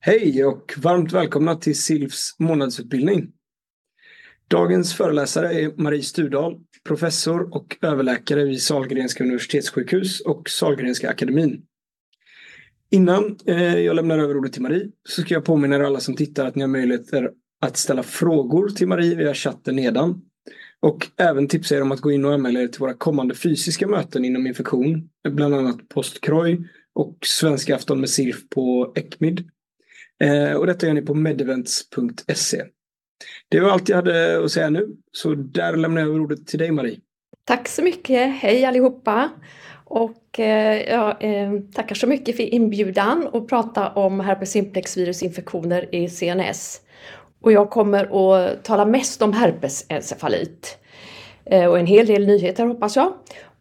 Hej och varmt välkomna till SILFs månadsutbildning. Dagens föreläsare är Marie Sturdal, professor och överläkare vid Sahlgrenska universitetssjukhus och Sahlgrenska akademin. Innan eh, jag lämnar över ordet till Marie så ska jag påminna er alla som tittar att ni har möjligheter att ställa frågor till Marie via chatten nedan. Och även tipsa er om att gå in och anmäla er till våra kommande fysiska möten inom infektion, bland annat postkroj och svenska afton med SILF på ECMID. Eh, och detta gör ni på medevents.se. Det var allt jag hade att säga nu, så där lämnar jag över ordet till dig Marie. Tack så mycket, hej allihopa! Och eh, jag eh, tackar så mycket för inbjudan att prata om herpes simplex virusinfektioner i CNS. Och jag kommer att tala mest om herpesencefalit. Och en hel del nyheter hoppas jag.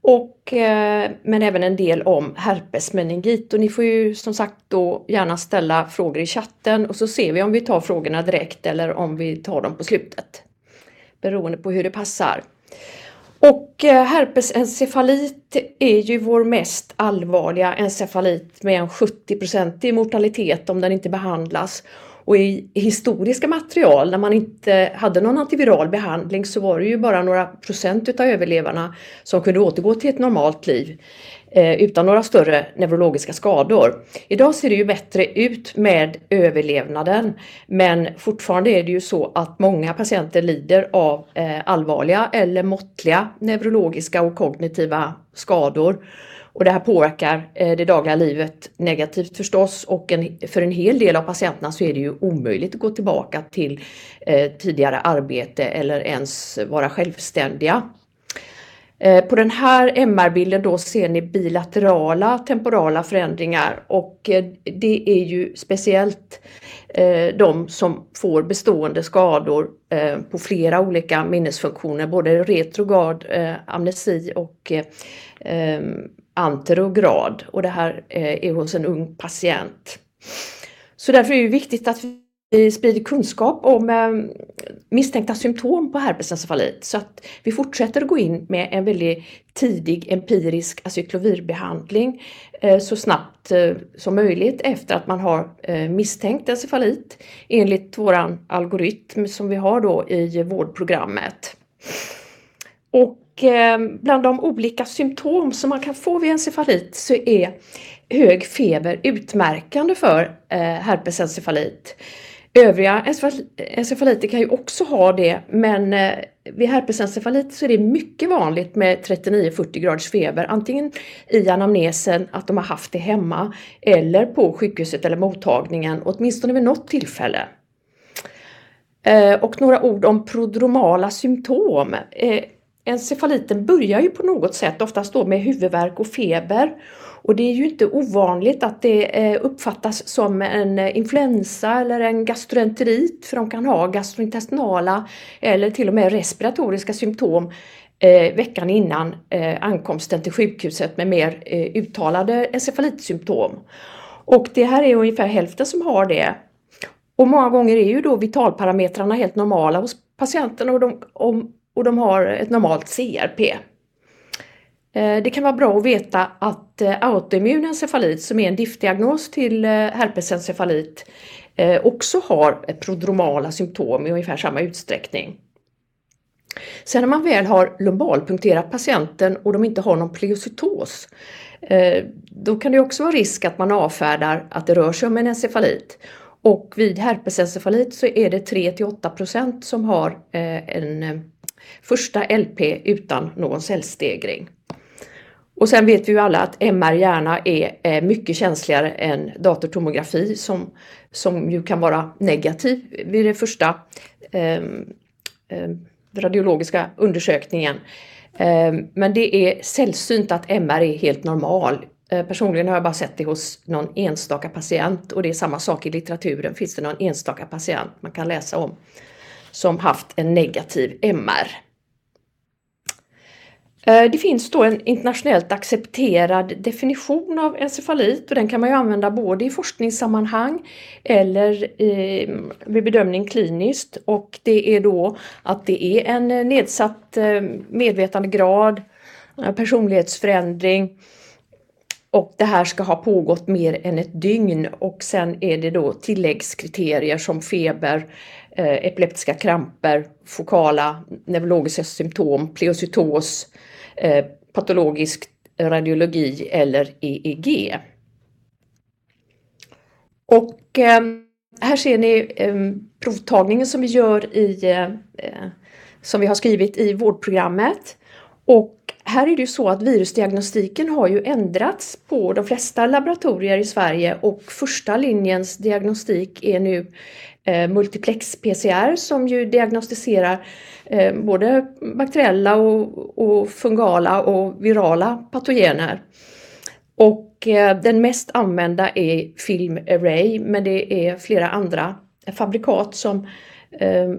Och, eh, men även en del om herpesmeningit. Och ni får ju som sagt då gärna ställa frågor i chatten och så ser vi om vi tar frågorna direkt eller om vi tar dem på slutet. Beroende på hur det passar. Och eh, herpesencefalit är ju vår mest allvarliga encefalit med en 70% mortalitet om den inte behandlas. Och i historiska material, när man inte hade någon antiviral behandling, så var det ju bara några procent utav överlevarna som kunde återgå till ett normalt liv eh, utan några större neurologiska skador. Idag ser det ju bättre ut med överlevnaden, men fortfarande är det ju så att många patienter lider av eh, allvarliga eller måttliga neurologiska och kognitiva skador. Och det här påverkar eh, det dagliga livet negativt förstås. Och för en hel del av patienterna så är det ju omöjligt att gå tillbaka till eh, tidigare arbete eller ens vara självständiga. Eh, på den här MR-bilden då ser ni bilaterala temporala förändringar. Och det är ju speciellt de som får bestående skador på flera olika minnesfunktioner, både retrograd amnesi och ehm, anterograd. Och det här eh, är hos en ung patient. Så därför är det viktigt att vi sprider kunskap om eh, misstänkta symptom på herpesencefalit så att vi fortsätter att gå in med en väldigt tidig empirisk acyklovirbehandling eh, så snabbt som möjligt efter att man har misstänkt encefalit enligt vår algoritm som vi har då i vårdprogrammet. Och Eh, bland de olika symptom som man kan få vid encefalit så är hög feber utmärkande för eh, herpesencefalit. Övriga encefaliter kan ju också ha det, men eh, vid herpesencefalit så är det mycket vanligt med 39-40 graders feber, antingen i anamnesen att de har haft det hemma eller på sjukhuset eller mottagningen, åtminstone vid något tillfälle. Och några ord om prodromala symptom. Encefaliten börjar ju på något sätt oftast då med huvudvärk och feber. Och det är ju inte ovanligt att det eh, uppfattas som en influensa eller en gastroenterit för de kan ha gastrointestinala eller till och med respiratoriska symptom eh, veckan innan eh, ankomsten till sjukhuset med mer uttalade encefalitsymptom. Och det här är ungefär hälften som har det. Och många gånger är ju då vitalparametrarna helt normala hos patienten och de och de har ett normalt CRP. Eh, det kan vara bra att veta att eh, autoimmun encefalit som är en diftdiagnos till eh, herpesencefalit också har prodromala symptom i ungefär samma utsträckning. Sen när man väl har lumbalpunkterat patienten och de inte har någon pleocytos, då kan det också vara risk att man avfärdar att det rör sig om en encefalit. Och vid herpesencefalit så är det 3-8% som har en första LP utan någon cellstegring. Och sen vet vi ju alla att MR-hjärna är mycket känsligare än datortomografi som ju kan vara negativ vid den första ehm, ehm, radiologiska undersökningen. Ehm, men det är sällsynt att MR är helt normal. Eh, personligen har jag bara sett det hos någon enstaka patient och det är samma sak i litteraturen. Finns det någon enstaka patient man kan läsa om som haft en negativ MR? Eh, det finns då en internationellt accepterad definition av encefalit och den kan man ju använda både i forskningssammanhang eller vid bedömning kliniskt. Och det är då att det är en nedsatt eh, medvetandegrad, eh, personlighetsförändring och det här ska ha pågått mer än ett dygn och sen är det då tilläggskriterier som feber, epileptiska kramper, fokala neurologiska symptom, pleocytos, Eh, patologisk radiologi eller EEG. Och eh, här ser ni eh, provtagningen som vi gör i, som vi har skrivit i vårdprogrammet. Och här är det ju så att virusdiagnostiken har ju ändrats på de flesta laboratorier i Sverige och första linjens diagnostik är nu Eh, multiplex PCR som ju diagnostiserar eh, både bakteriella och, och, fungala och virala patogener. Och eh, den mest använda är Film Array men det är flera andra fabrikat som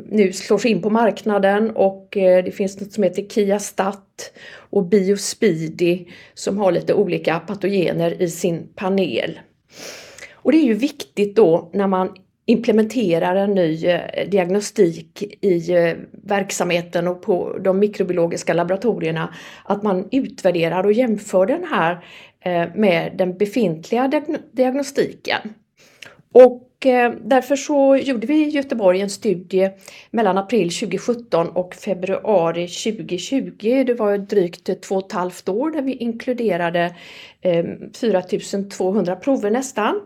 nu slår sig in på marknaden och det finns något som heter Kiastat och Biospeedy som har lite olika patogener i sin panel. Och det är ju viktigt då när man implementerar en ny eh, diagnostik i eh, verksamheten och på de mikrobiologiska laboratorierna att man utvärderar och jämför den här eh, med den befintliga diagnostiken. Och därför så gjorde vi i Göteborg en studie mellan april 2017 och februari 2020. Det var drygt två och ett halvt år där vi inkluderade 4200 prover nästan.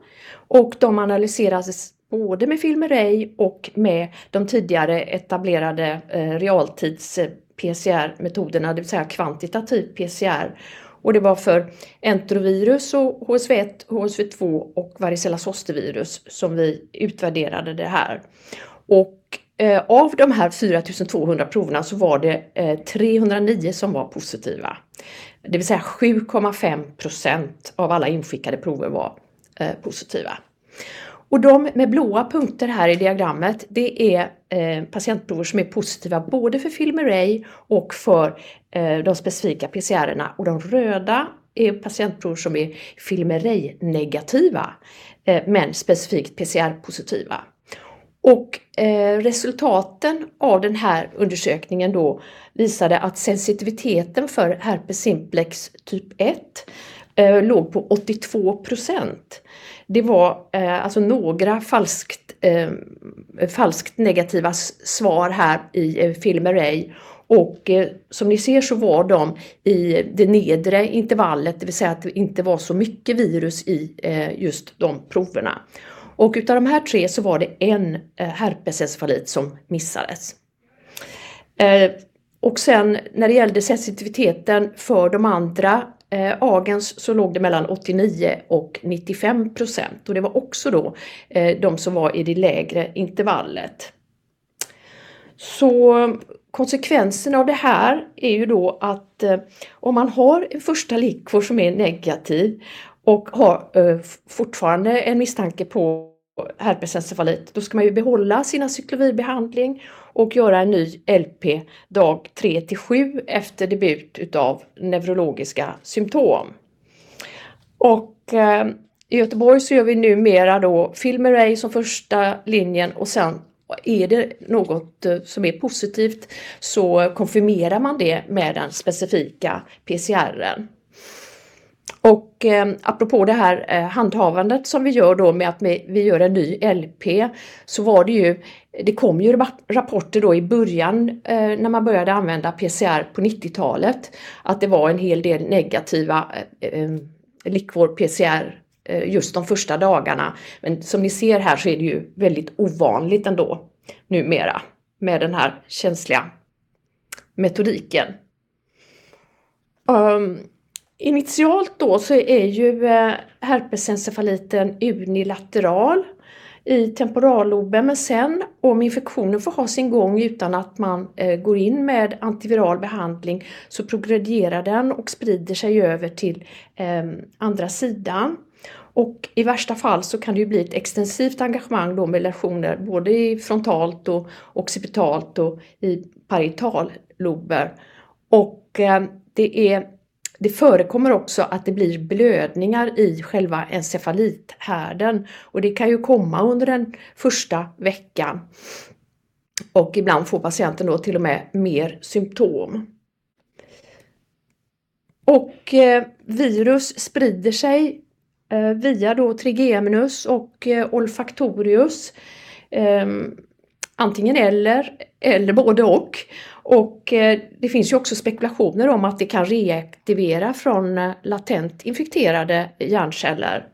Och de analyserades både med Filmeray och med de tidigare etablerade eh, realtids-PCR-metoderna, eh, det vill säga kvantitativ PCR. Och det var för enterovirus och HSV1, HSV2 och varicella zostervirus som vi utvärderade det här. Och eh, av de här 4200 proverna så var det eh, 309 som var positiva. Det vill säga 7,5 procent av alla inskickade prover var eh, positiva. Och de med blåa punkter här i diagrammet det är eh, patientprover som är positiva både för Filmeray och för eh, de specifika PCR-erna och de röda är patientprover som är Filmeray-negativa eh, men specifikt PCR-positiva. Och eh, resultaten av den här undersökningen då visade att sensitiviteten för herpes simplex typ 1 eh, låg på 82 procent det var eh, alltså några falskt, eh, falskt negativa svar här i eh, Filmeray och eh, som ni ser så var de i det nedre intervallet, det vill säga att det inte var så mycket virus i eh, just de proverna. Och utav de här tre så var det en eh, herpesencefalit som missades. Eh, och sen när det gällde sensitiviteten för de andra eh, agens så låg det mellan 89 och 95 procent och det var också då eh, de som var i det lägre intervallet. Så konsekvensen av det här är ju då att eh, om man har en första likvor som är negativ och har eh, fortfarande en misstanke på herpesencefalit, då ska man ju behålla sin cyklovirbehandling och göra en ny LP dag 3 till 7 efter debut utav neurologiska symptom. Och eh, i Göteborg så gör vi numera då Filmeray som första linjen och sen är det något eh, som är positivt så konfirmerar man det med den specifika PCRen. Och eh, apropå det här eh, handhavandet som vi gör då med att vi, vi gör en ny LP så var det ju, det kom ju rapporter då i början eh, när man började använda PCR på 90-talet att det var en hel del negativa eh, eh likvor PCR eh, just de första dagarna. Men som ni ser här så är det ju väldigt ovanligt ändå numera med den här känsliga metodiken. Um, Initialt då så är ju eh, herpesencefaliten unilateral i temporalloben men sen om infektionen får ha sin gång utan att man eh, går in med antiviral behandling så progredierar den och sprider sig över till eh, andra sidan. Och i värsta fall så kan det ju bli ett extensivt engagemang då med lesioner både i frontalt och occipitalt och i paritallober. Och eh, det är det förekommer också att det blir blödningar i själva encefalithärden och det kan ju komma under den första veckan. Och ibland får patienten då till och med mer symptom. Och eh, virus sprider sig eh, via då trigeminus och eh, olfaktorius. Ehm, antingen eller, eller både och. Och eh, det finns ju också spekulationer om att det kan reaktivera från eh, latent infekterade hjärnceller.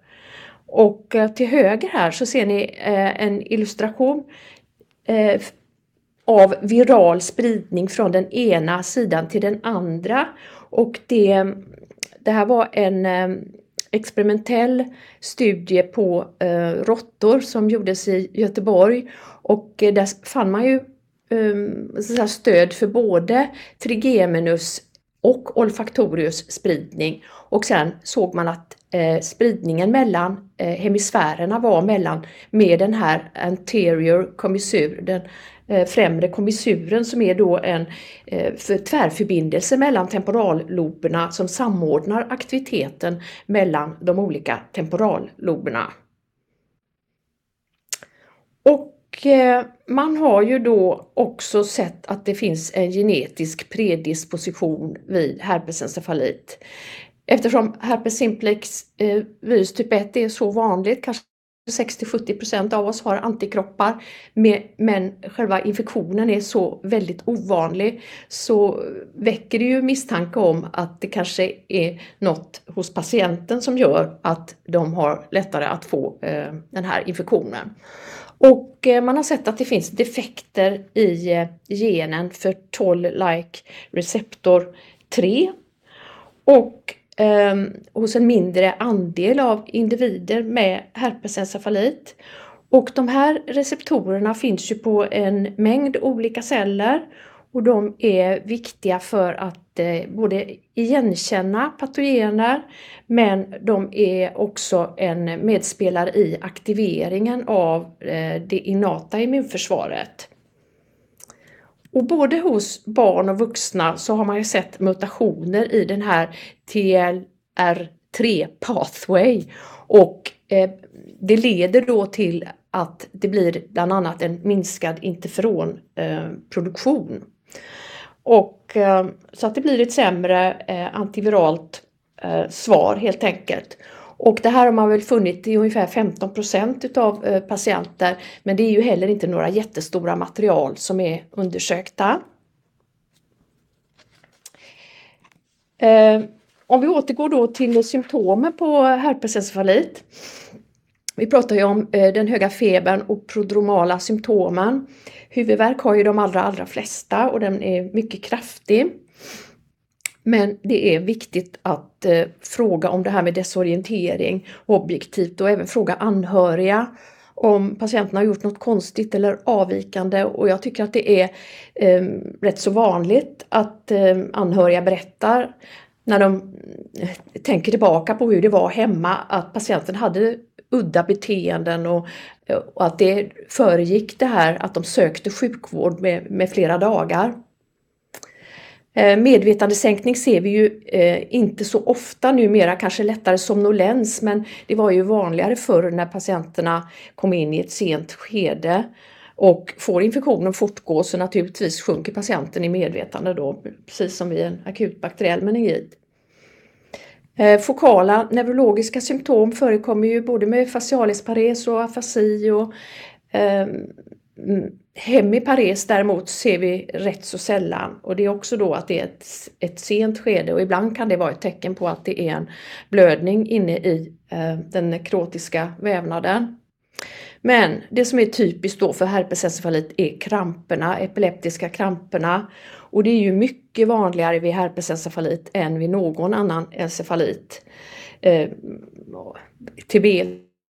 Och eh, till höger här så ser ni en illustration av viral spridning från den ena sidan till den andra. Och det, det här var en experimentell studie på råttor som gjordes i Göteborg och där fann man ju um, stöd för både trigeminus och olfaktorius spridning. Och sen såg man att eh, spridningen mellan eh, hemisfärerna var mellan med den här anterior kommissur, den eh, främre kommissuren som är då en eh, för tvärförbindelse mellan temporalloberna som samordnar aktiviteten mellan de olika temporalloberna. Och Eh, man har ju då också sett att det finns en genetisk predisposition vid herpesencefalit. Eftersom herpes simplex eh, virus typ 1 är så vanligt, kanske 60-70% av oss har antikroppar, men själva infektionen är så väldigt ovanlig så väcker det ju misstanke om att det kanske är något hos patienten som gör att de har lättare att få eh, den här infektionen. Och eh, man har sett att det finns defekter i eh, genen för toll-like receptor 3 och eh, hos en mindre andel av individer med herpesencefalit. Och de här receptorerna finns ju på en mängd olika celler och de är viktiga för att Eh, både igenkänna patogener men de är också en medspelare i aktiveringen av eh, det innata immunförsvaret. Och både hos barn och vuxna så har man ju sett mutationer i den här TLR3 pathway och eh, det leder då till att det blir bland annat en minskad interferonproduktion. Och, eh, så att det blir ett sämre eh, antiviralt eh, svar helt enkelt. Och det här har man väl funnit i ungefär 15 procent utav patienter men det är ju heller inte några jättestora material som är undersökta. Om vi återgår då till symptomen på herpesencefalit. Vi pratar ju om eh, den höga febern och prodromala symptomen. Huvudvärk har ju de allra, allra flesta och den är mycket kraftig. Men det är viktigt att eh, fråga om det här med desorientering objektivt och även fråga anhöriga om patienten har gjort något konstigt eller avvikande och jag tycker att det är eh, rätt så vanligt att eh, anhöriga berättar när de eh, tänker tillbaka på hur det var hemma att patienten hade udda beteenden och, och att det föregick det här att de sökte sjukvård med, med flera dagar. Eh, medvetandesänkning ser vi ju eh, inte så ofta numera, kanske lättare somnolens, men det var ju vanligare förr när patienterna kom in i ett sent skede. Och får infektionen fortgå så naturligtvis sjunker patienten i medvetande då, precis som vid en akut bakteriell meningit. Eh, fokala neurologiska symptom förekommer ju både med facialispares och afasi och eh, hemipares däremot ser vi rätt så sällan och det är också då att det är ett, ett sent skede och ibland kan det vara ett tecken på att det är en blödning inne i eh, den nekrotiska vävnaden. Men det som är typiskt då för herpesencefalit är kramperna, epileptiska kramperna och det är ju mycket vanligare vid herpesencefalit än vid någon annan encefalit. Eh, TB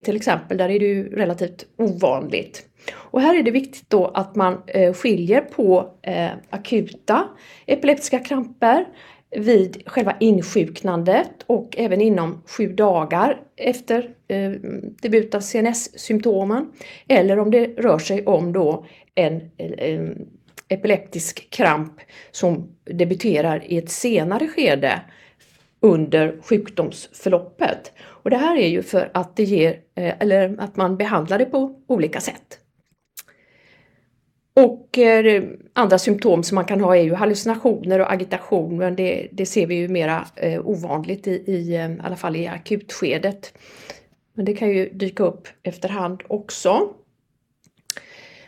till exempel, där är det ju relativt ovanligt. Och här är det viktigt då att man eh, skiljer på eh, akuta epileptiska kramper vid själva insjuknandet och även inom sju dagar efter eh, debut av CNS-symptomen eller om det rör sig om då en, en epileptisk kramp som debuterar i ett senare skede under sjukdomsförloppet. Och det här är ju för att det ger, eh, eller att man behandlar det på olika sätt. Och eh, andra symptom som man kan ha är ju hallucinationer och agitation men det, det ser vi ju mera eh, ovanligt i, i, i alla fall i akutskedet. Men det kan ju dyka upp efterhand också.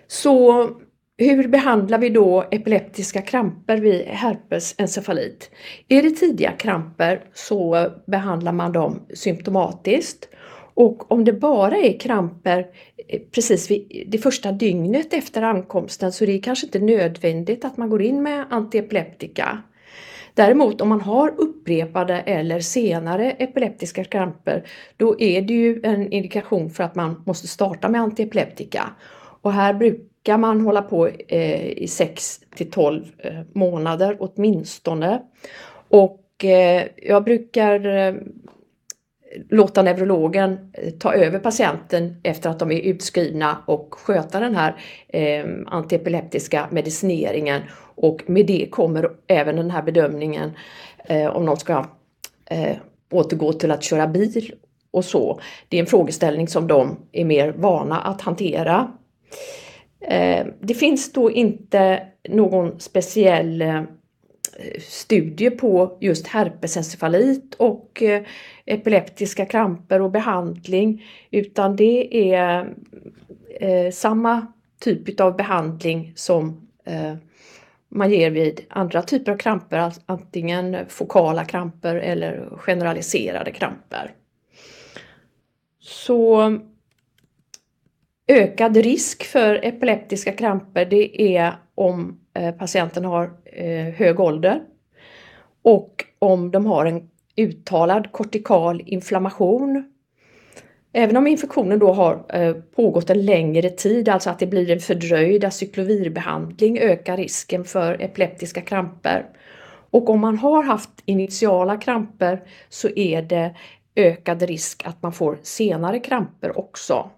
Så hur behandlar vi då epileptiska kramper vid herpesencefalit? Är det tidiga kramper så behandlar man dem symptomatiskt och om det bara är kramper eh, precis vid det första dygnet efter ankomsten så är det kanske inte nödvändigt att man går in med antiepileptika. Däremot om man har upprepade eller senare epileptiska kramper då är det ju en indikation för att man måste starta med antiepileptika. Och här brukar man hålla på eh, i 6 till 12 eh, månader åtminstone. Och eh, jag brukar eh, låta neurologen eh, ta över patienten efter att de är utskrivna och sköta den här eh, antiepileptiska medicineringen och med det kommer även den här bedömningen eh, om någon ska eh, återgå till att köra bil och så. Det är en frågeställning som de är mer vana att hantera. Eh, det finns då inte någon speciell eh, studier studie på just herpesencefalit och eh, epileptiska kramper och behandling utan det är eh, samma typ av behandling som eh, man ger vid andra typer av kramper, alltså antingen fokala kramper eller generaliserade kramper. Så ökad risk för epileptiska kramper det är om Eh, patienten har eh, hög ålder och om de har en uttalad kortikal inflammation. Även om infektionen då har eh, pågått en längre tid, alltså att det blir en fördröjd acyklovirbehandling, ökar risken för epileptiska kramper. Och om man har haft initiala kramper så är det ökad risk att man får senare kramper också.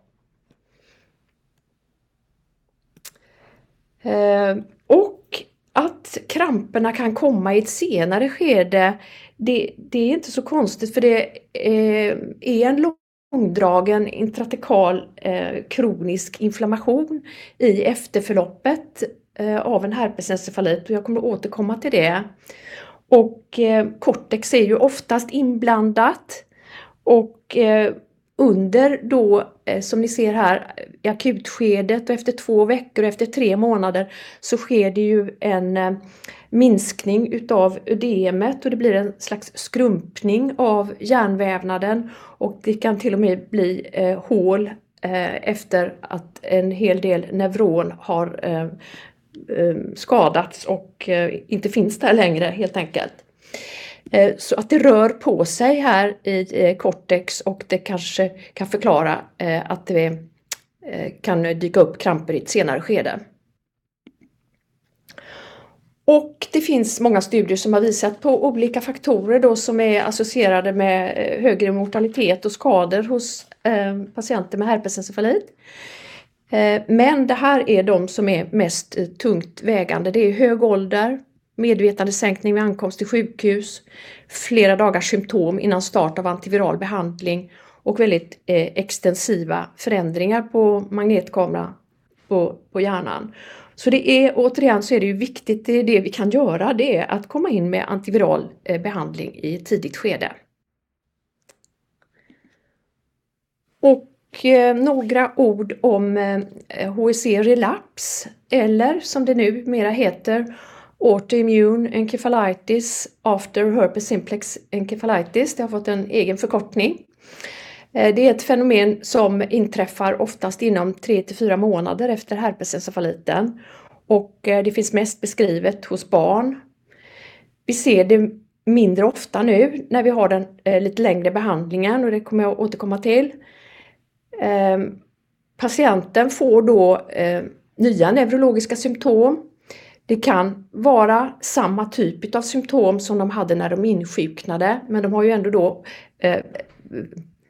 Och att kramperna kan komma i ett senare skede, det, det är inte så konstigt för det eh, är en långdragen intratekal eh, kronisk inflammation i efterförloppet eh, av en herpesencefalit och jag kommer att återkomma till det. Och eh, cortex är ju oftast inblandat och eh, under då, eh, som ni ser här, i akutskedet och efter två veckor och efter tre månader så sker det ju en eh, minskning utav ödemet och det blir en slags skrumpning av hjärnvävnaden och det kan till och med bli eh, hål eh, efter att en hel del neuron har eh, eh skadats och eh, inte finns där längre helt enkelt. Eh, så att det rör på sig här i eh, cortex och det kanske kan förklara eh, att det kan dyka upp kramper i ett senare skede. Och det finns många studier som har visat på olika faktorer då som är associerade med högre mortalitet och skador hos patienter med herpesencefalit. Men det här är de som är mest tungt vägande. Det är hög ålder, medvetandesänkning vid ankomst till sjukhus, flera dagars symptom innan start av antiviral behandling och väldigt eh, extensiva förändringar på magnetkamera på, på hjärnan. Så det är återigen så är det ju viktigt, det är det vi kan göra, det är att komma in med antiviral eh, behandling i ett tidigt skede. Och eh, några ord om eh, HEC relaps eller som det nu mera heter Autoimmune encephalitis after herpes simplex encephalitis. Det har fått en egen förkortning. Eh, det är ett fenomen som inträffar oftast inom 3 till 4 månader efter herpesencefaliten och eh, det finns mest beskrivet hos barn. Vi ser det mindre ofta nu när vi har den eh, lite längre behandlingen och det kommer jag återkomma till. Ehm, patienten får då nya neurologiska symptom det kan vara samma typ av symptom som de hade när de insjuknade men de har ju ändå då eh,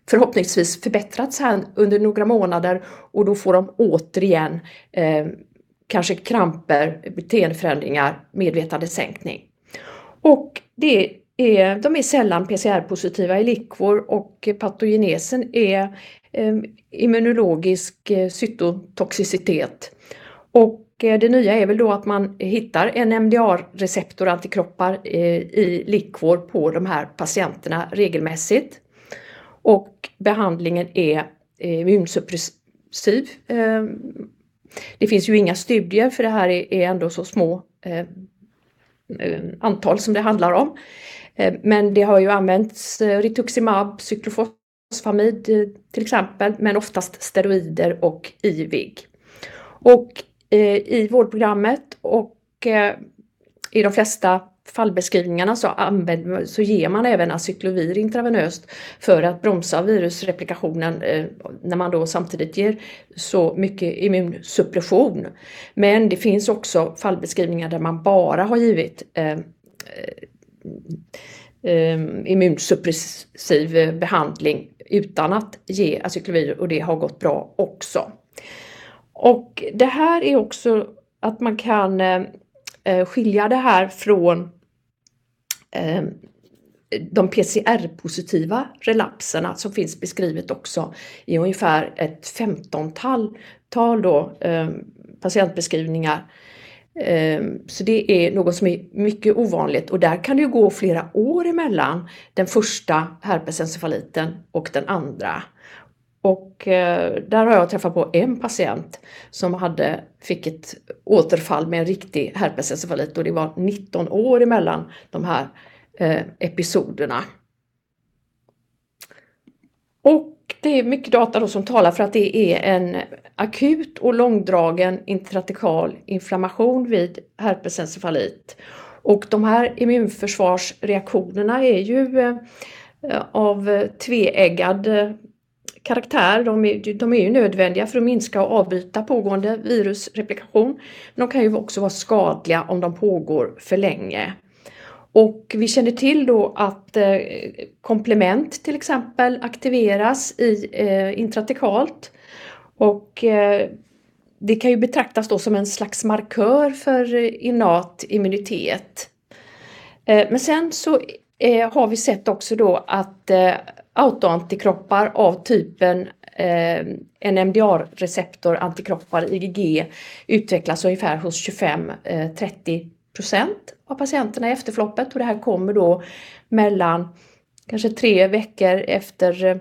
förhoppningsvis förbättrats här under några månader och då får de återigen eh, kanske kramper, beteendeförändringar, medvetandesänkning. Och det är, de är sällan PCR-positiva i likvor och patogenesen är eh, immunologisk eh, cytotoxicitet. Och Eh, det nya är väl då att man hittar en MDR-receptor antikroppar eh, i likvor på de här patienterna regelmässigt. Och behandlingen är eh, immunsuppressiv. Det finns ju inga studier för det här är ändå så små antal som det handlar om. Men det har ju använts rituximab, cyklofosfamid till exempel, men oftast steroider och IVIG. Och Eh, i vårdprogrammet och eh, i de flesta fallbeskrivningarna så, använder, så ger man även acyklovir intravenöst för att bromsa virusreplikationen eh, när man då samtidigt ger så mycket immunsuppression. Men det finns också fallbeskrivningar där man bara har givit immunsuppressiv behandling utan att ge acyklovir och det har gått bra också. Och det här är också att man kan eh, eh, skilja det här från eh, de PCR-positiva relapserna som finns beskrivet också i ungefär ett femtontal då, patientbeskrivningar. Så det är något som är mycket ovanligt och där kan det ju gå flera år emellan den första herpesencefaliten och den andra. Och eh, där har jag träffat på en patient som hade, fick ett återfall med en riktig herpesencefalit och det var 19 år emellan de här eh, episoderna. Och det är mycket data då som talar för att det är en akut och långdragen intratekal inflammation vid herpesencefalit. Och de här immunförsvarsreaktionerna är ju eh, av tveeggad karaktär. De är, de är ju nödvändiga för att minska och avbryta pågående virusreplikation. Men de kan ju också vara skadliga om de pågår för länge. Och vi känner till då att eh, komplement till exempel aktiveras i eh, intratekalt och eh, det kan ju betraktas då som en slags markör för innat immunitet. Men sen så Eh, har vi sett också då att eh, autoantikroppar av typen eh, NMDR-receptor, antikroppar, IgG utvecklas ungefär hos 25-30% av patienterna i efterfloppet. Och det här kommer då mellan kanske tre veckor efter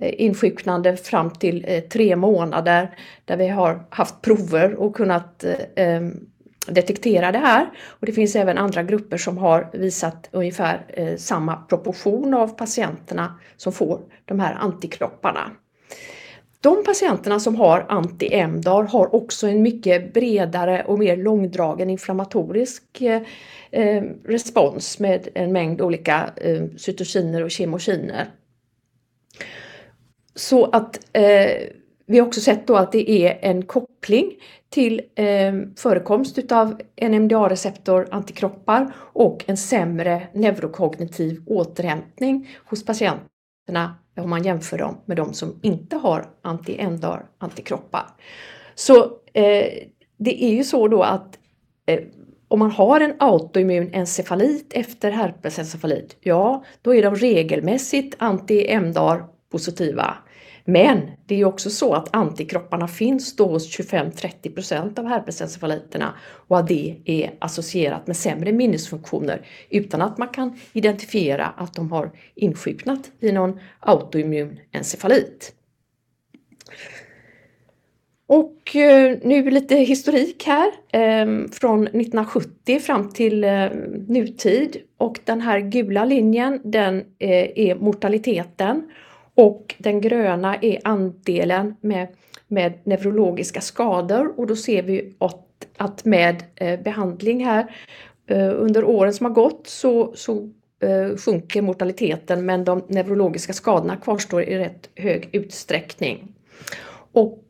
insjuknande fram till tre månader där vi har haft prover och kunnat detektera det här. Och det finns även andra grupper som har visat ungefär eh, samma proportion av patienterna som får de här antikropparna. De patienterna som har anti-MDAR har också en mycket bredare och mer långdragen inflammatorisk eh, eh, respons med en mängd olika cytokiner och kemokiner. Så att vi har också sett då att det är en koppling till ehm, förekomst utav NMDA-receptor antikroppar och en sämre neurokognitiv återhämtning hos patienterna om man jämför dem med de som inte har anti-MDAR antikroppar. Så eh, det är ju så då att eh, om man har en autoimmun encefalit efter herpesencefalit, ja då är de regelmässigt anti-MDAR positiva. Men det är också så att antikropparna finns då hos 25-30% av herpesencefaliterna och att det är associerat med sämre minnesfunktioner utan att man kan identifiera att de har insjuknat i någon autoimmun encefalit. Och eh, nu lite historik här ehm, från 1970 fram till eh, nutid och den här gula linjen den eh, är mortaliteten och den gröna är andelen med neurologiska skador och då ser vi att med eh, behandling här eh, under åren som har gått så eh, sjunker mortaliteten men de neurologiska skadorna kvarstår i rätt hög utsträckning. Och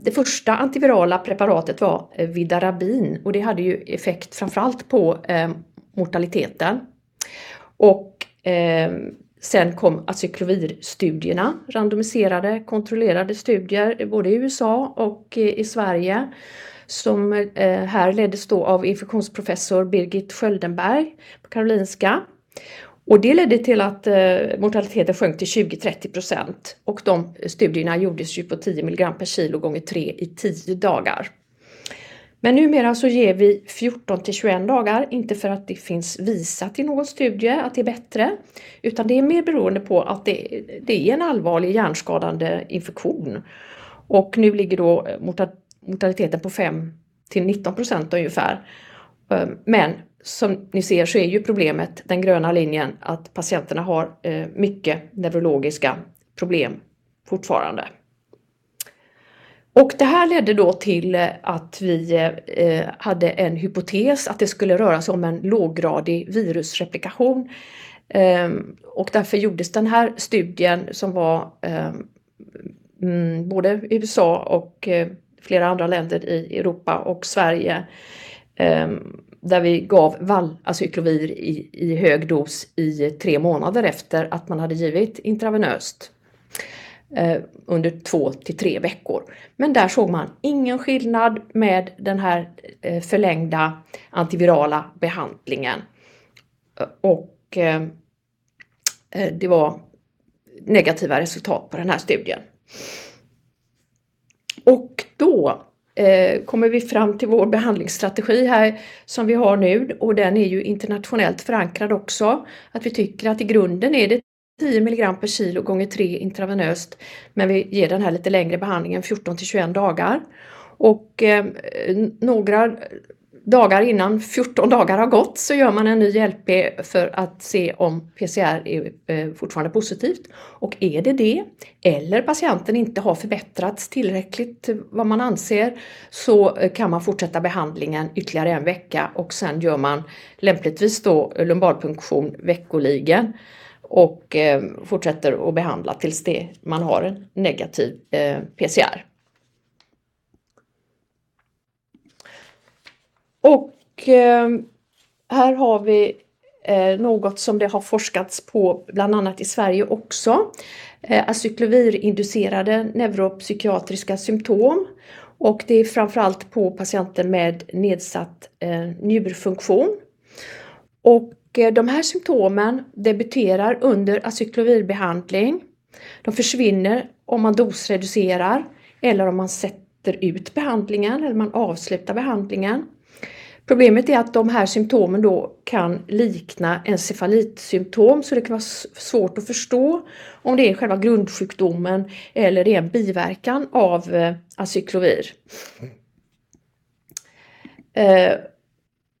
det första antivirala preparatet var Vidarabin och det hade ju effekt framförallt på mortaliteten. Och sen kom acyklovirstudierna, randomiserade kontrollerade studier både i USA och i Sverige som eh, här leddes då av infektionsprofessor Birgit Sköldenberg på Karolinska. Och det ledde till att eh, mortaliteten sjönk till 20-30 procent. och de studierna gjordes ju på 10 mg per kilo gånger 3 i 10 dagar. Men numera så ger vi 14 till 21 dagar, inte för att det finns visat i någon studie att det är bättre, utan det är mer beroende på att det, det är en allvarlig hjärnskadande infektion. Och nu ligger då eh, mortaliteten på 5 till 19 procent ungefär. Ehm, men som ni ser så är ju problemet, den gröna linjen, att patienterna har eh, mycket neurologiska problem fortfarande. Och det här ledde då till eh, att vi eh, hade en hypotes att det skulle röra sig om en låggradig virusreplikation. Ehm, och därför gjordes den här studien som var ehm, mm, både i USA och eh, flera andra länder i Europa och Sverige ehm, där vi gav vallacyklovir i, i hög dos i tre månader efter att man hade givit intravenöst Eh, under två till tre veckor. Men där såg man ingen skillnad med den här eh, förlängda antivirala behandlingen. Eh, och eh, eh, det var negativa resultat på den här studien. Och då kommer vi fram till vår behandlingsstrategi här som vi har nu och den är ju internationellt förankrad också. Att vi tycker att i grunden är det 10 mg per kilo gånger 3 intravenöst men vi ger den här lite längre behandlingen 14 till 21 dagar. Och eh, några dagar innan 14 dagar har gått så gör man en ny LP för att se om PCR är eh, fortfarande positivt. Och är det det, eller patienten inte har förbättrats tillräckligt vad man anser, så eh, kan man fortsätta behandlingen ytterligare en vecka och sen gör man lämpligtvis då lumbalpunktion veckoligen och eh, fortsätter att behandla tills det, man har en negativ eh, PCR. Och eh, här har vi eh, något som det har forskats på bland annat i Sverige också. Eh, acyklovir-inducerade neuropsykiatriska symptom. Och det är framförallt på patienter med nedsatt eh, njurfunktion. Och de här symptomen debuterar under acyklovirbehandling. De försvinner om man dosreducerar eller om man sätter ut behandlingen eller man avslutar behandlingen. Problemet är att de här symptomen då kan likna encefalitsymptom så det kan vara svårt att förstå om det är själva grundsjukdomen eller det är en biverkan av eh, acyklovir. Eh,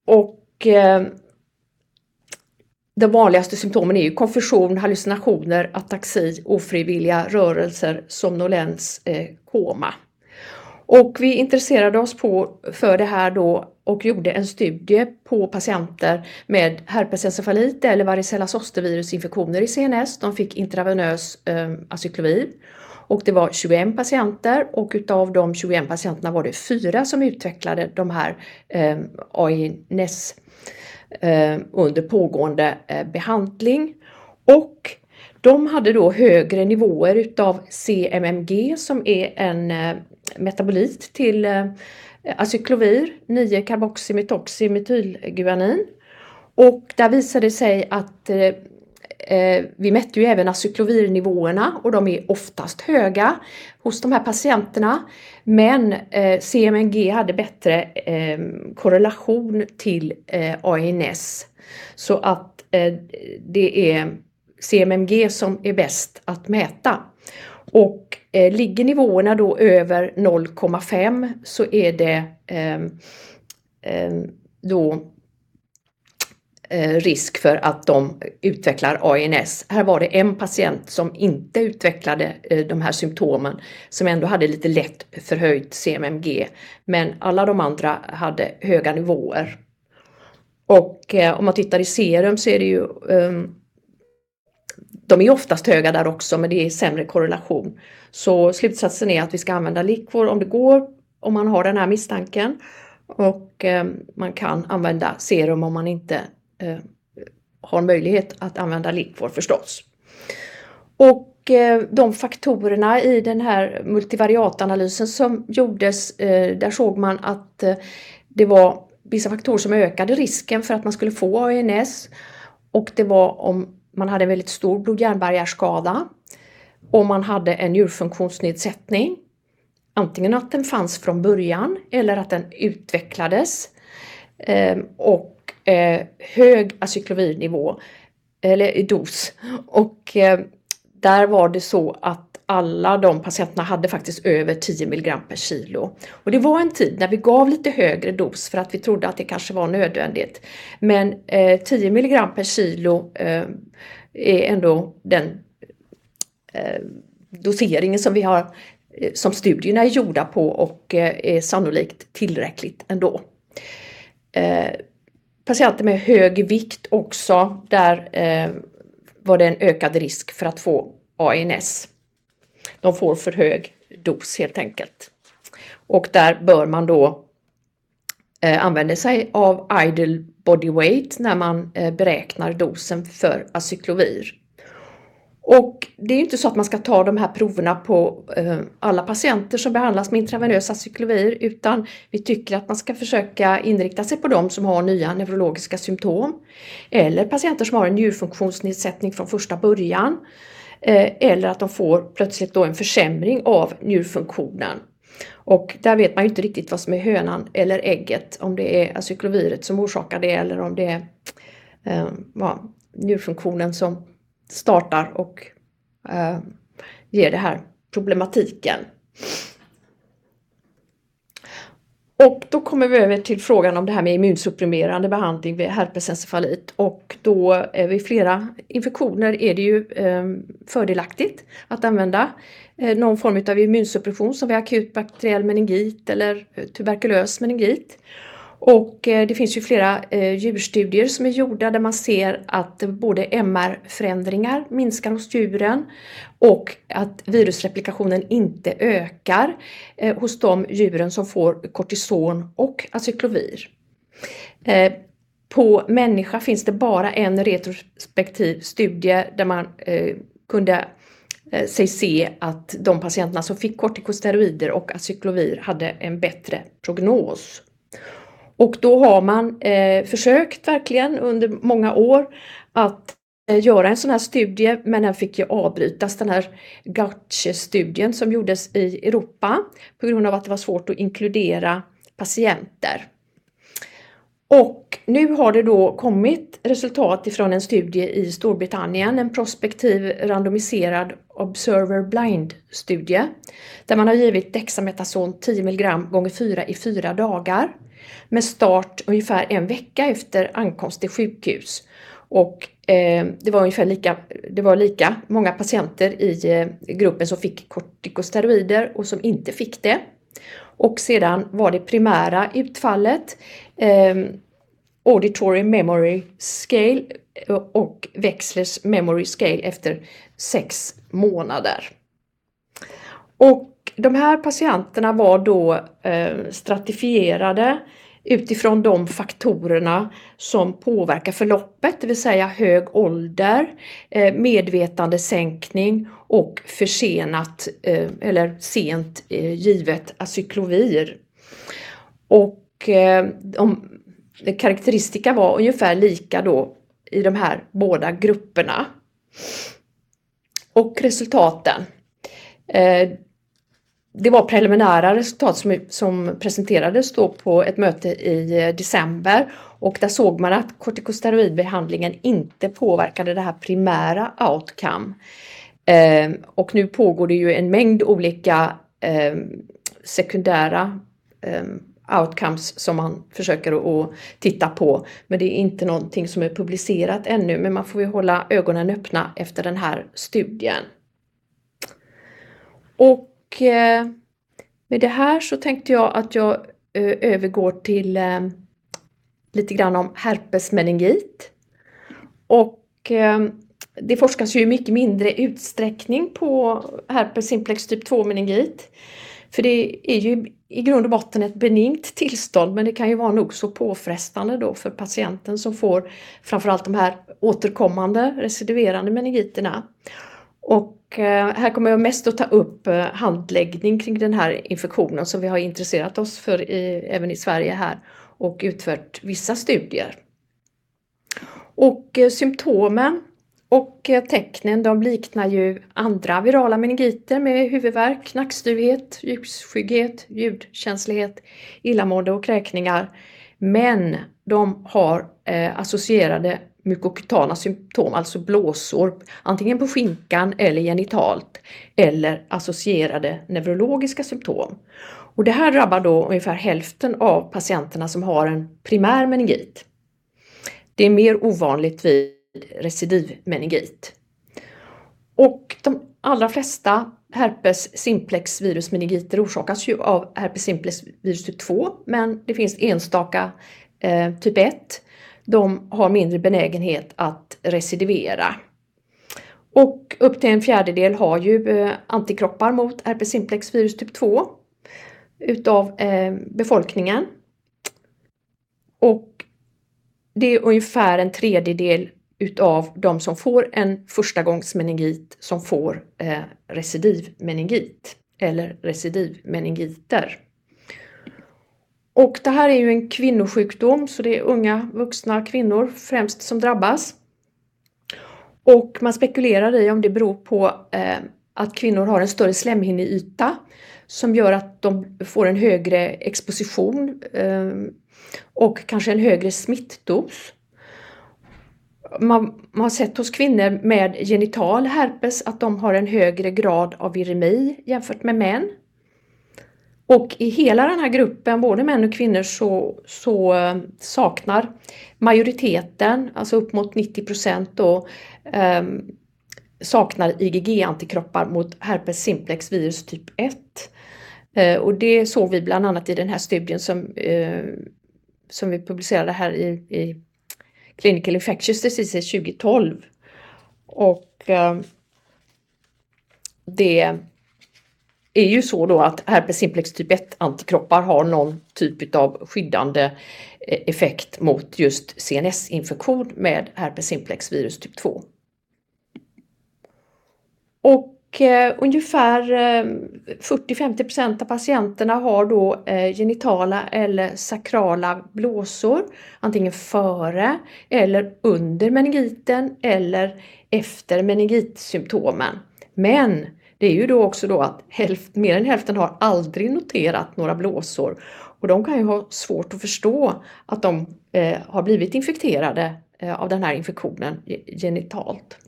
och eh, de vanligaste symptomen är ju konfusion, hallucinationer, ataxi, ofrivilliga rörelser, somnolens, eh, koma. Och vi intresserade oss på, för det här då och gjorde en studie på patienter med herpesencefalit eller varicella zostervirusinfektioner i CNS. De fick intravenös eh, acyklovir. Och det var 21 patienter och utav de 21 patienterna var det fyra som utvecklade de här eh, AINES Eh, under pågående eh, behandling. Och de hade då högre nivåer utav CMMG som är en eh, metabolit till acyklovir, 9-karboxymetoxymetylguanin. Och där visade det sig att eh, vi mätte ju även acyklovirnivåerna och de är oftast höga hos de här patienterna. Men eh, CMNG hade bättre eh, korrelation till eh, ANS. Så att eh, det är CMMG som är bäst att mäta. Och eh, ligger nivåerna då över 0,5 så är det eh, eh, då Eh, risk för att de utvecklar ANS. Här var det en patient som inte utvecklade eh, de här symptomen som ändå hade lite lätt förhöjt CMMG. Men alla de andra hade höga nivåer. Och eh, om man tittar i serum så är det ju ehm, de är oftast höga där också men det är sämre korrelation. Så slutsatsen är att vi ska använda likvor om det går, om man har den här misstanken. Och eh, man kan använda serum om man inte eh, har möjlighet att använda likvor förstås. Och eh, de faktorerna i den här multivariatanalysen som gjordes, eh, där såg man att eh, det var vissa faktorer som ökade risken för att man skulle få ANS. Och det var om man hade en väldigt stor blod-hjärnbarriärskada om man hade en njurfunktionsnedsättning antingen att den fanns från början eller att den utvecklades eh, och eh, hög acyklovirnivå eller dos. Och eh, där var det så att alla de patienterna hade faktiskt över 10 mg per kilo. Och det var en tid när vi gav lite högre dos för att vi trodde att det kanske var nödvändigt. Men eh, 10 mg per kilo eh, är ändå den eh, doseringen som vi har eh, som studierna är gjorda på och eh, är sannolikt tillräckligt ändå. Eh, Patienter med hög vikt också, där eh, var det en ökad risk för att få ANS. De får för hög dos helt enkelt. Och där bör man då eh, använda sig av idle body weight när man eh, beräknar dosen för acyklovir. Och det är inte så att man ska ta de här proverna på eh, alla patienter som behandlas med intravenösa cyklovir utan vi tycker att man ska försöka inrikta sig på de som har nya neurologiska symptom eller patienter som har en njurfunktionsnedsättning från första början Eh, eller att de får plötsligt då en försämring av njurfunktionen. Och där vet man ju inte riktigt vad som är hönan eller ägget, om det är cykloviret som orsakar det eller om det är eh, njurfunktionen som startar och eh, ger det här problematiken. Och då kommer vi över till frågan om det här med immunsupprimerande behandling vid herpesencefalit och då vid flera infektioner är det ju ehm, fördelaktigt att använda eh, någon form av immunsuppression som vid akut bakteriell meningit eller eh, tuberkulös meningit. Och eh, det finns ju flera eh, djurstudier som är gjorda där man ser att både MR-förändringar minskar hos djuren och att virusreplikationen inte ökar eh, hos de djuren som får kortison och acyklovir. På människa finns det bara en retrospektiv studie där man kunde sig se att de patienterna som fick kortikosteroider och acyklovir hade en bättre prognos. Och då har man eh, försökt verkligen under många år att eh, göra en sån här studie men den fick ju avbrytas, den här Gauche-studien som gjordes i Europa på grund av att det var svårt att inkludera patienter. Och nu har det då kommit resultat ifrån en studie i Storbritannien, en prospektiv randomiserad Observer Blind-studie, där man har givit Dexametason 10 mg gånger 4 i 4 dagar med start ungefär en vecka efter ankomst till sjukhus. Och eh, det, var ungefär lika, det var lika många patienter i eh, gruppen som fick kortikosteroider och som inte fick det. Och sedan var det primära utfallet Ehm, Auditory Memory Scale eh, och Wexlers Memory Scale efter sex månader. Och de här patienterna var då eh, stratifierade utifrån de faktorerna som påverkar förloppet, det vill säga hög ålder, eh, medvetandesänkning och försenat eh, eller sent givet acyklovir. Och Eh, om karaktäristika var ungefär lika då i de här båda grupperna. Och resultaten eh, det var preliminära resultat som, som presenterades då på ett möte i eh, december och där såg man att kortikosteroidbehandlingen inte påverkade det här primära outcome. Eh, och nu pågår det ju en mängd olika eh, sekundära outcomes som man försöker att titta på. Men det är inte någonting som är publicerat ännu men man får ju hålla ögonen öppna efter den här studien. Och eh, med det här så tänkte jag att jag eh, övergår till eh, lite grann om herpesmeningit. Och det forskas ju i mycket mindre utsträckning på herpes simplex typ 2 meningit. För det är ju i grund och botten ett benignt tillstånd men det kan ju vara nog så påfrestande då för patienten som får framförallt de här återkommande recidiverande meningiterna. Och eh, här kommer jag mest att ta upp eh, handläggning kring den här infektionen som vi har intresserat oss för i, även i Sverige här och utfört vissa studier. Och eh, symptomen och eh, tecknen de liknar ju andra virala meningiter med huvudvärk, nackstuvhet, ljusskygghet, ljudkänslighet, illamående och kräkningar. Men de har eh, associerade mykokutana symptom, alltså blåsor, antingen på skinkan eller genitalt, eller associerade neurologiska symptom. Och det här drabbar då ungefär hälften av patienterna som har en primär meningit. Det är mer ovanligt vid recidivmeningit. Och de allra flesta herpes simplex virusmeningiter orsakas ju av herpes simplex virus typ 2 men det finns enstaka eh, typ 1. De har mindre benägenhet att recidivera. Och upp till en fjärdedel har ju eh, antikroppar mot herpes simplex virus typ 2 utav eh, befolkningen. Och det är ungefär en tredjedel utav de som får en förstagångsmeningit som får eh, recidivmeningit eller recidivmeningiter. Och det här är ju en kvinnosjukdom så det är unga vuxna kvinnor främst som drabbas. Och man spekulerar i om det beror på eh, att kvinnor har en större slemhinneyta som gör att de får en högre exposition eh, och kanske en högre smittdos. Man, man, har sett hos kvinnor med genital herpes att de har en högre grad av viremi jämfört med män. Och i hela den här gruppen, både män och kvinnor, så, så eh, saknar majoriteten, alltså upp mot 90 procent då, eh, saknar IgG-antikroppar mot herpes simplex virus typ 1. Eh, och det såg vi bland annat i den här studien som, eh, som vi publicerade här i, i Clinical Infectious Diseases 2012. Och eh, det är ju så då att herpes simplex typ 1 antikroppar har någon typ av skyddande eh, effekt mot just CNS-infektion med herpes simplex virus typ 2. Och Eh, ungefär eh, 40-50 av patienterna har då eh, genitala eller sakrala blåsor, antingen före eller under meningiten eller efter meningitsymptomen. Men det är ju då också då att hälft, mer än hälften har aldrig noterat några blåsor och de kan ju ha svårt att förstå att de eh, har blivit infekterade eh, av den här infektionen genitalt.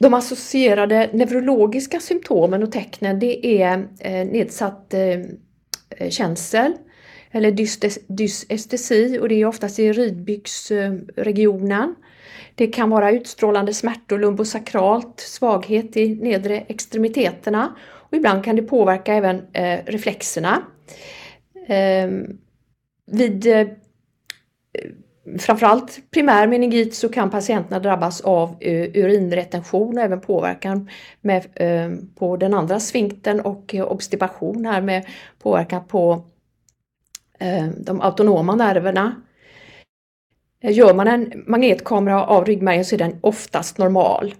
De associerade neurologiska symptomen och tecknen det är eh, nedsatt eh, eh, känsel eller dysestesi och det är oftast i ridbyxregionen. Det kan vara utstrålande smärtor lumbosakralt, svaghet i nedre extremiteterna och ibland kan det påverka även reflexerna. Ehm, vid framförallt primär meningit så kan patienterna drabbas av eh, urinretention och även påverkan med, eh, på den andra sfinkten och eh, obstipation här med påverkan på de autonoma nerverna. Gör man en magnetkamera av ryggmärgen så är den oftast normal.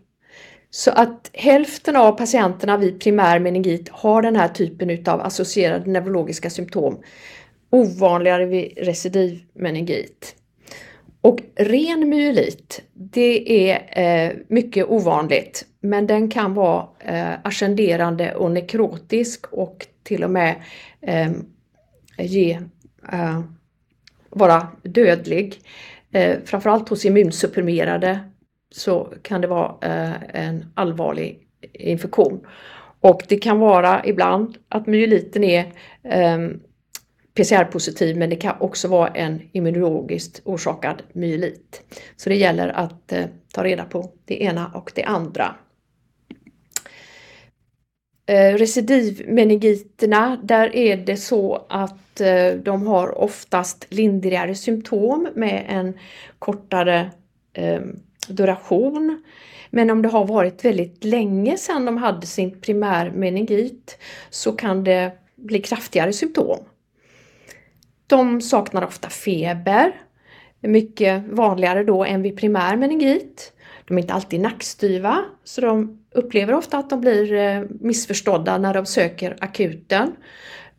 Så att hälften av patienterna vid primär meningit har den här typen av associerade neurologiska symptom. Ovanligare vid recidivmeningit. Och ren myelit, det är eh, mycket ovanligt, men den kan vara eh, ascenderande och nekrotisk och till och med eh, ge, eh, vara dödlig. Eh, framförallt hos immunsupprimerade så kan det vara eh, en allvarlig infektion. Och det kan vara ibland att myeliten är eh, PCR-positiv men det kan också vara en immunologiskt orsakad myelit. Så det gäller att eh, ta reda på det ena och det andra. Eh, recidivmeningiterna, där är det så att eh, de har oftast lindrigare symptom med en kortare eh, duration. Men om det har varit väldigt länge sedan de hade sin primärmeningit så kan det bli kraftigare symptom. De saknar ofta feber, mycket vanligare då än vid primär meningit. De är inte alltid nackstyva så de upplever ofta att de blir eh, missförstådda när de söker akuten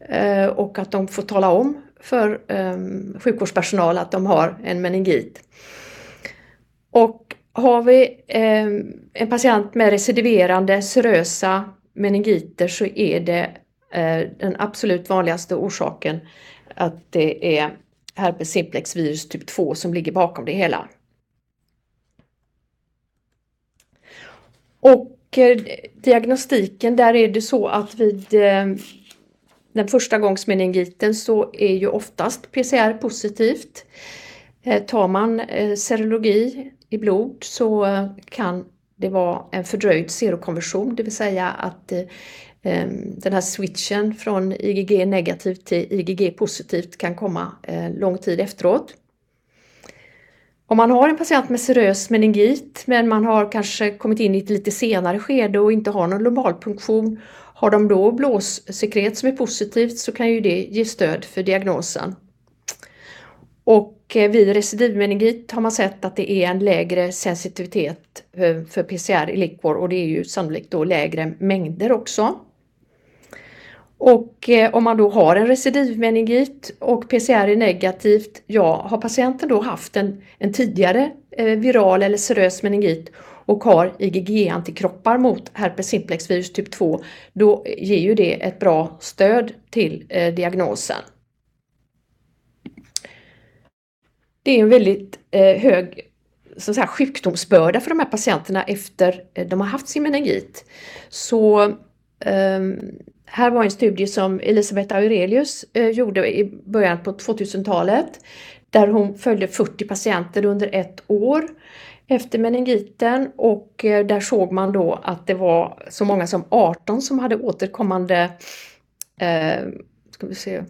eh, och att de får tala om för ehm, sjukvårdspersonal att de har en meningit. Och har vi ehm, en patient med recidiverande serösa meningiter så är det eh, den absolut vanligaste orsaken att det är herpes simplex virus typ 2 som ligger bakom det hela. Och eh, diagnostiken, där är det så att vid eh, den första gångs meningiten så är ju oftast PCR positivt. Eh, tar man serologi i blod så kan det vara en fördröjd serokonversion, det vill säga att Ehm, den här switchen från IgG negativt till IgG positivt kan komma eh, lång tid efteråt. Om man har en patient med serös meningit men man har kanske kommit in i ett lite senare skede och inte har någon lumbalpunktion, har de då blåssekret som är positivt så kan ju det ge stöd för diagnosen. Och eh, vid recidivmeningit har man sett att det är en lägre sensitivitet eh, för PCR i likvor och det är ju sannolikt då lägre mängder också. Och eh, om man då har en recidivmeningit och PCR är negativt, ja, har patienten då haft en, en tidigare eh, viral eller serös meningit och har IgG-antikroppar mot herpes simplex virus typ 2, då ger ju det ett bra stöd till eh, diagnosen. det är en väldigt eh, hög så säga, sjukdomsbörda för de här patienterna efter eh, de har haft sin meningit. Så ehm, här var en studie som Elisabeth Aurelius eh, gjorde i början på 2000-talet där hon följde 40 patienter under ett år efter meningiten och eh, där såg man då att det var så många som 18 som hade återkommande eh, ska vi se,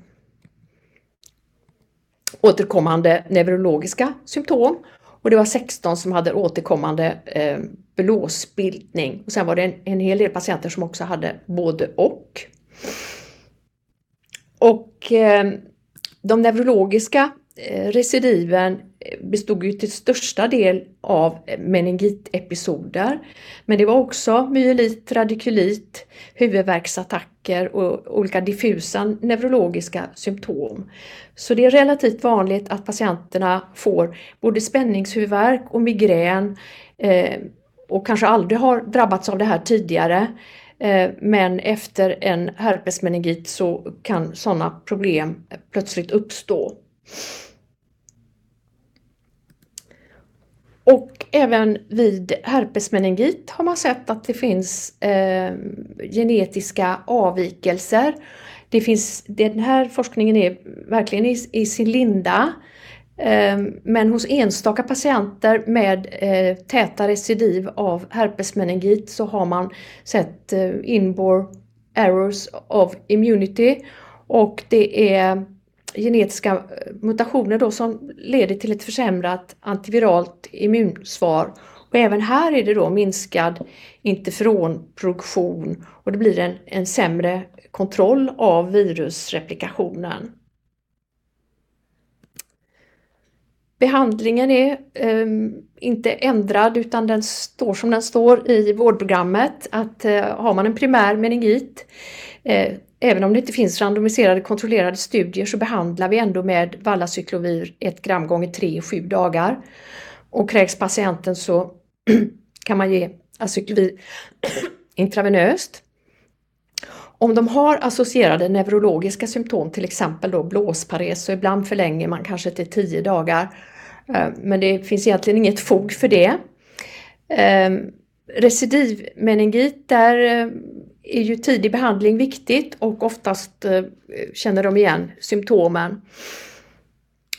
återkommande neurologiska symptom och det var 16 som hade återkommande eh, blåsbildning. Och sen var det en, en hel del patienter som också hade både och. Och eh, de neurologiska Eh, recidiven eh, bestod ju till största del av eh, meningitepisoder. Men det var också myelit, radikulit, huvudvärksattacker och olika diffusa neurologiska symptom. Så det är relativt vanligt att patienterna får både spänningshuvudvärk och migrän och kanske aldrig har drabbats av det här tidigare. Men efter en herpesmeningit så kan sådana problem plötsligt uppstå. Och även vid herpesmeningit har man sett att det finns eh, genetiska avvikelser. Det finns, den här forskningen är verkligen i, i sin linda. Eh, men hos enstaka patienter med eh, täta recidiv av herpesmeningit så har man sett eh, inbore errors of immunity och det är genetiska eh, mutationer då som leder till ett försämrat antiviralt immunsvar. Och även här är det då minskad interferonproduktion och det blir en, en sämre kontroll av virusreplikationen. Behandlingen är eh, inte ändrad utan den står som den står i vårdprogrammet att eh, har man en primär meningit eh, Även om det inte finns randomiserade kontrollerade studier så behandlar vi ändå med Vallacyklovir 1 gram gånger 3 i 7 dagar. Och kräks patienten så kan man ge acyklovir intravenöst. Om de har associerade neurologiska symptom, till exempel då blåspares, så ibland förlänger man kanske till 10 dagar. Eh, men det finns egentligen inget fog för det. Eh, recidivmeningit, där eh, är ju tidig behandling viktigt och oftast eh, känner de igen symptomen.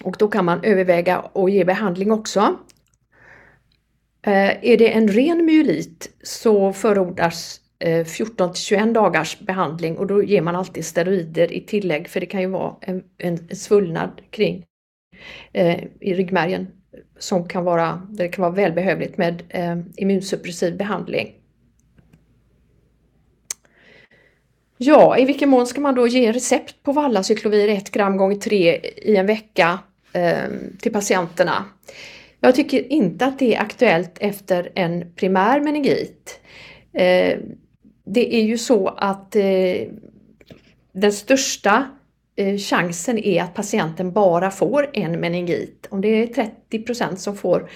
Och då kan man överväga att ge behandling också. Eh, är det en ren myelit så förordas eh, 14 till 21 dagars behandling och då ger man alltid steroider i tillägg för det kan ju vara en, en svullnad kring eh, i ryggmärgen som kan vara, det kan vara välbehövligt med eh, immunsuppressiv behandling. Ja, i vilken mån ska man då ge recept på vallacyklovir 1 gram gånger 3 i en vecka eh, till patienterna? Jag tycker inte att det är aktuellt efter en primär meningit. Eh, det är ju så att eh, den största eh, chansen är att patienten bara får en meningit. Om det är 30% som får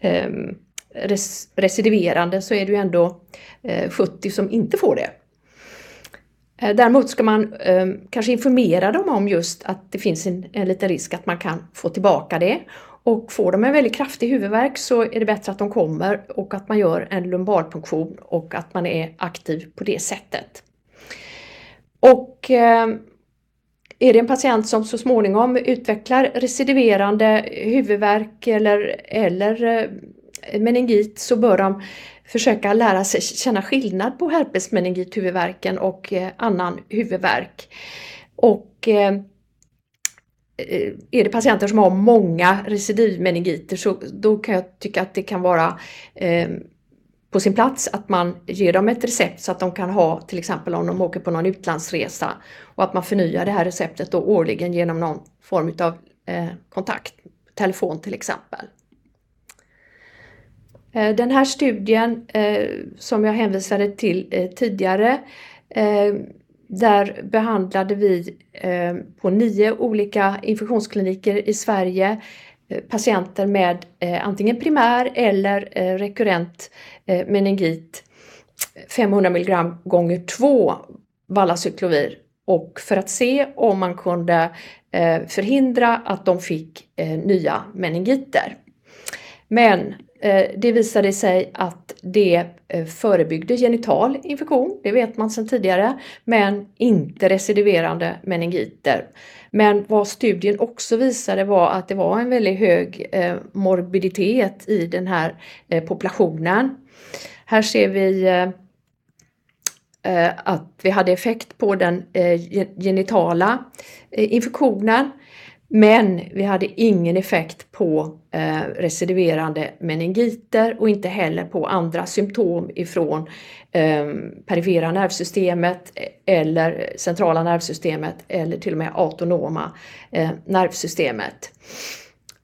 ehm, res recidiverande så är det ju ändå eh, 70 som inte får det. Eh, däremot ska man eh, kanske informera dem om just att det finns en, en liten risk att man kan få tillbaka det. Och får de en väldigt kraftig huvudvärk så är det bättre att de kommer och att man gör en lumbalpunktion och att man är aktiv på det sättet. Och eh, är det en patient som så småningom utvecklar recidiverande huvudvärk eller, eller eh, meningit så bör de försöka lära sig känna skillnad på herpesmeningit, huvudvärken och eh, annan huvudvärk. Och eh, eh, är det patienter som har många recidivmeningiter så då kan jag tycka att det kan vara på sin plats att man ger dem ett recept så att de kan ha till exempel om de åker på någon utlandsresa och att man förnyar det här receptet då årligen genom någon form av kontakt, telefon till exempel. Eh, den här studien eh, som jag hänvisade till eh, tidigare där behandlade vi på nio olika infektionskliniker i Sverige patienter med antingen primär eller rekurrent meningit 500 mg gånger 2 Vallacyklovir och för att se om man kunde förhindra att de fick nya meningiter. Men Eh, det visade sig att det eh, förebyggde genital infektion, det vet man sedan tidigare, men inte recidiverande meningiter. Men vad studien också visade var att det var en väldigt hög eh, morbiditet i den här populationen. Här ser vi att vi hade effekt på den genitala infektionen men vi hade ingen effekt på eh, recidiverande meningiter och inte heller på andra symptom ifrån eh, perifera nervsystemet eller centrala nervsystemet eller till och med autonoma eh, nervsystemet.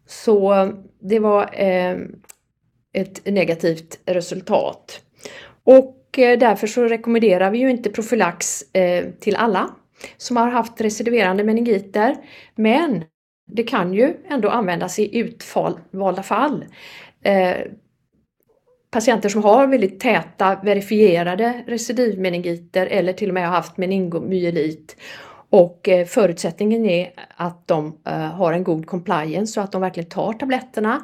Så det var eh, ett negativt resultat. Och eh, därför så rekommenderar vi ju inte profylax eh, till alla som har haft recidiverande meningiter. Men det kan ju ändå användas i utvalda fall. Eh, patienter som har väldigt täta verifierade recidivmeningiter eller till och med har haft meningomyelit och eh, förutsättningen är att de eh, har en god compliance så att de verkligen tar tabletterna.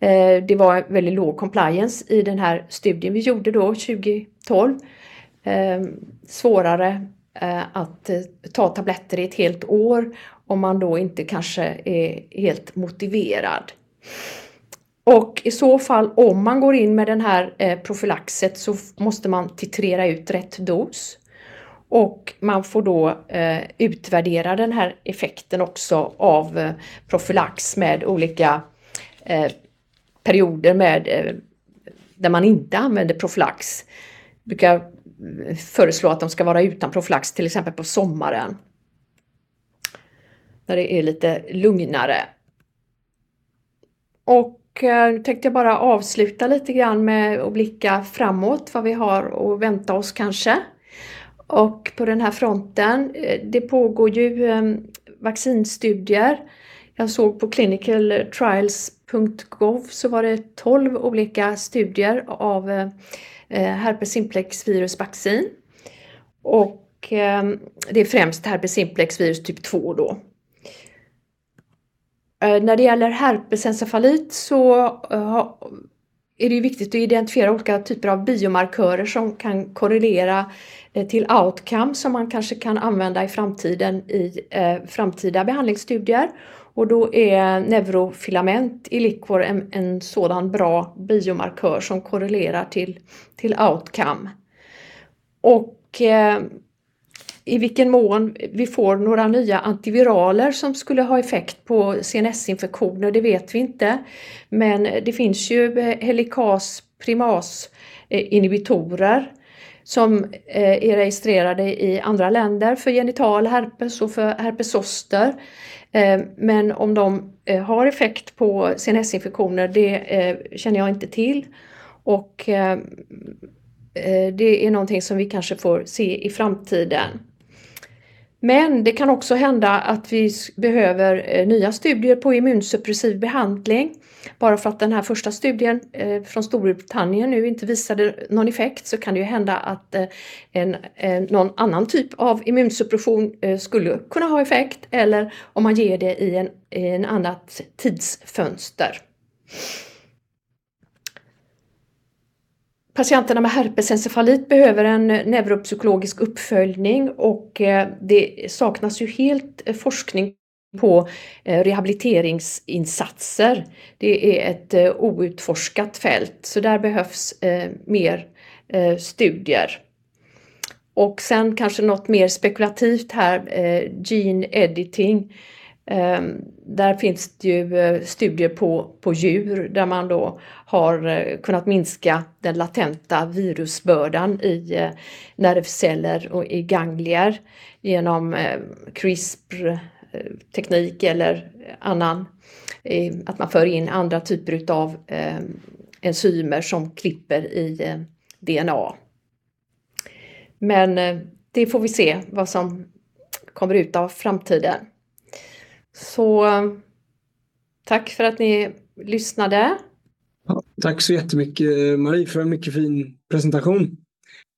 Eh, det var väldigt låg compliance i den här studien vi gjorde då 2012. Eh, svårare eh, att ta tabletter i ett helt år om man då inte kanske är helt motiverad. Och i så fall om man går in med den här eh, profylaxet så måste man titrera ut rätt dos. Och man får då eh, utvärdera den här effekten också av eh, profylax med olika eh, perioder med, eh, där man inte använder profylax. Jag brukar eh, föreslå att de ska vara utan profylax till exempel på sommaren när det är lite lugnare. Och eh, nu tänkte jag bara avsluta lite grann med att blicka framåt vad vi har att vänta oss kanske. Och på den här fronten, eh, det pågår ju ehm, vaccinstudier. Jag såg på clinicaltrials.gov så var det 12 olika studier av eh, herpes simplex virusvaccin. Och ehm, det är främst herpes simplex virus typ 2 då. Eh, när det gäller herpesencefalit så eh, är det viktigt att identifiera olika typer av biomarkörer som kan korrelera eh, till outcome som man kanske kan använda i framtiden i framtida behandlingsstudier. Och då är neurofilament i likvor en, en sådan bra biomarkör som korrelerar till, till outcome. Och i vilken mån vi får några nya antiviraler som skulle ha effekt på CNS-infektioner, det vet vi inte. Men det finns ju eh, helikas primas eh, inhibitorer som eh, är registrerade i andra länder för genital herpes och för herpes zoster. Men om de har effekt på CNS-infektioner det känner jag inte till. Och det är någonting som vi kanske får se i framtiden. Men det kan också hända att vi behöver eh, nya studier på immunsuppressiv behandling. Bara för att den här första studien eh, från Storbritannien nu inte visade någon effekt så kan det ju hända att eh, en, någon annan typ av immunsuppression skulle kunna ha effekt eller om man ger det i en, i en annat tidsfönster. Patienterna med herpesencefalit behöver en neuropsykologisk uppföljning och eh, det saknas ju helt eh, forskning på eh, rehabiliteringsinsatser. Det är ett outforskat fält så där behövs mer studier. Och sen kanske något mer spekulativt här, gene editing. Ehm, där finns det ju eh, studier på, på djur där man då har eh, kunnat minska den latenta virusbördan i eh, nervceller och i ganglier genom CRISPR-teknik eller annan, att man för in andra typer utav enzymer som klipper i DNA. Men det får vi se vad som kommer ut av framtiden. Så tack för att ni lyssnade. Ja, tack så jättemycket Marie för en mycket fin presentation.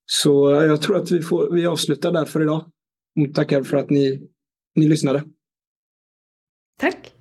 Så jag tror att vi, får, vi avslutar där för idag. Och tackar för att ni, ni lyssnade. Tack.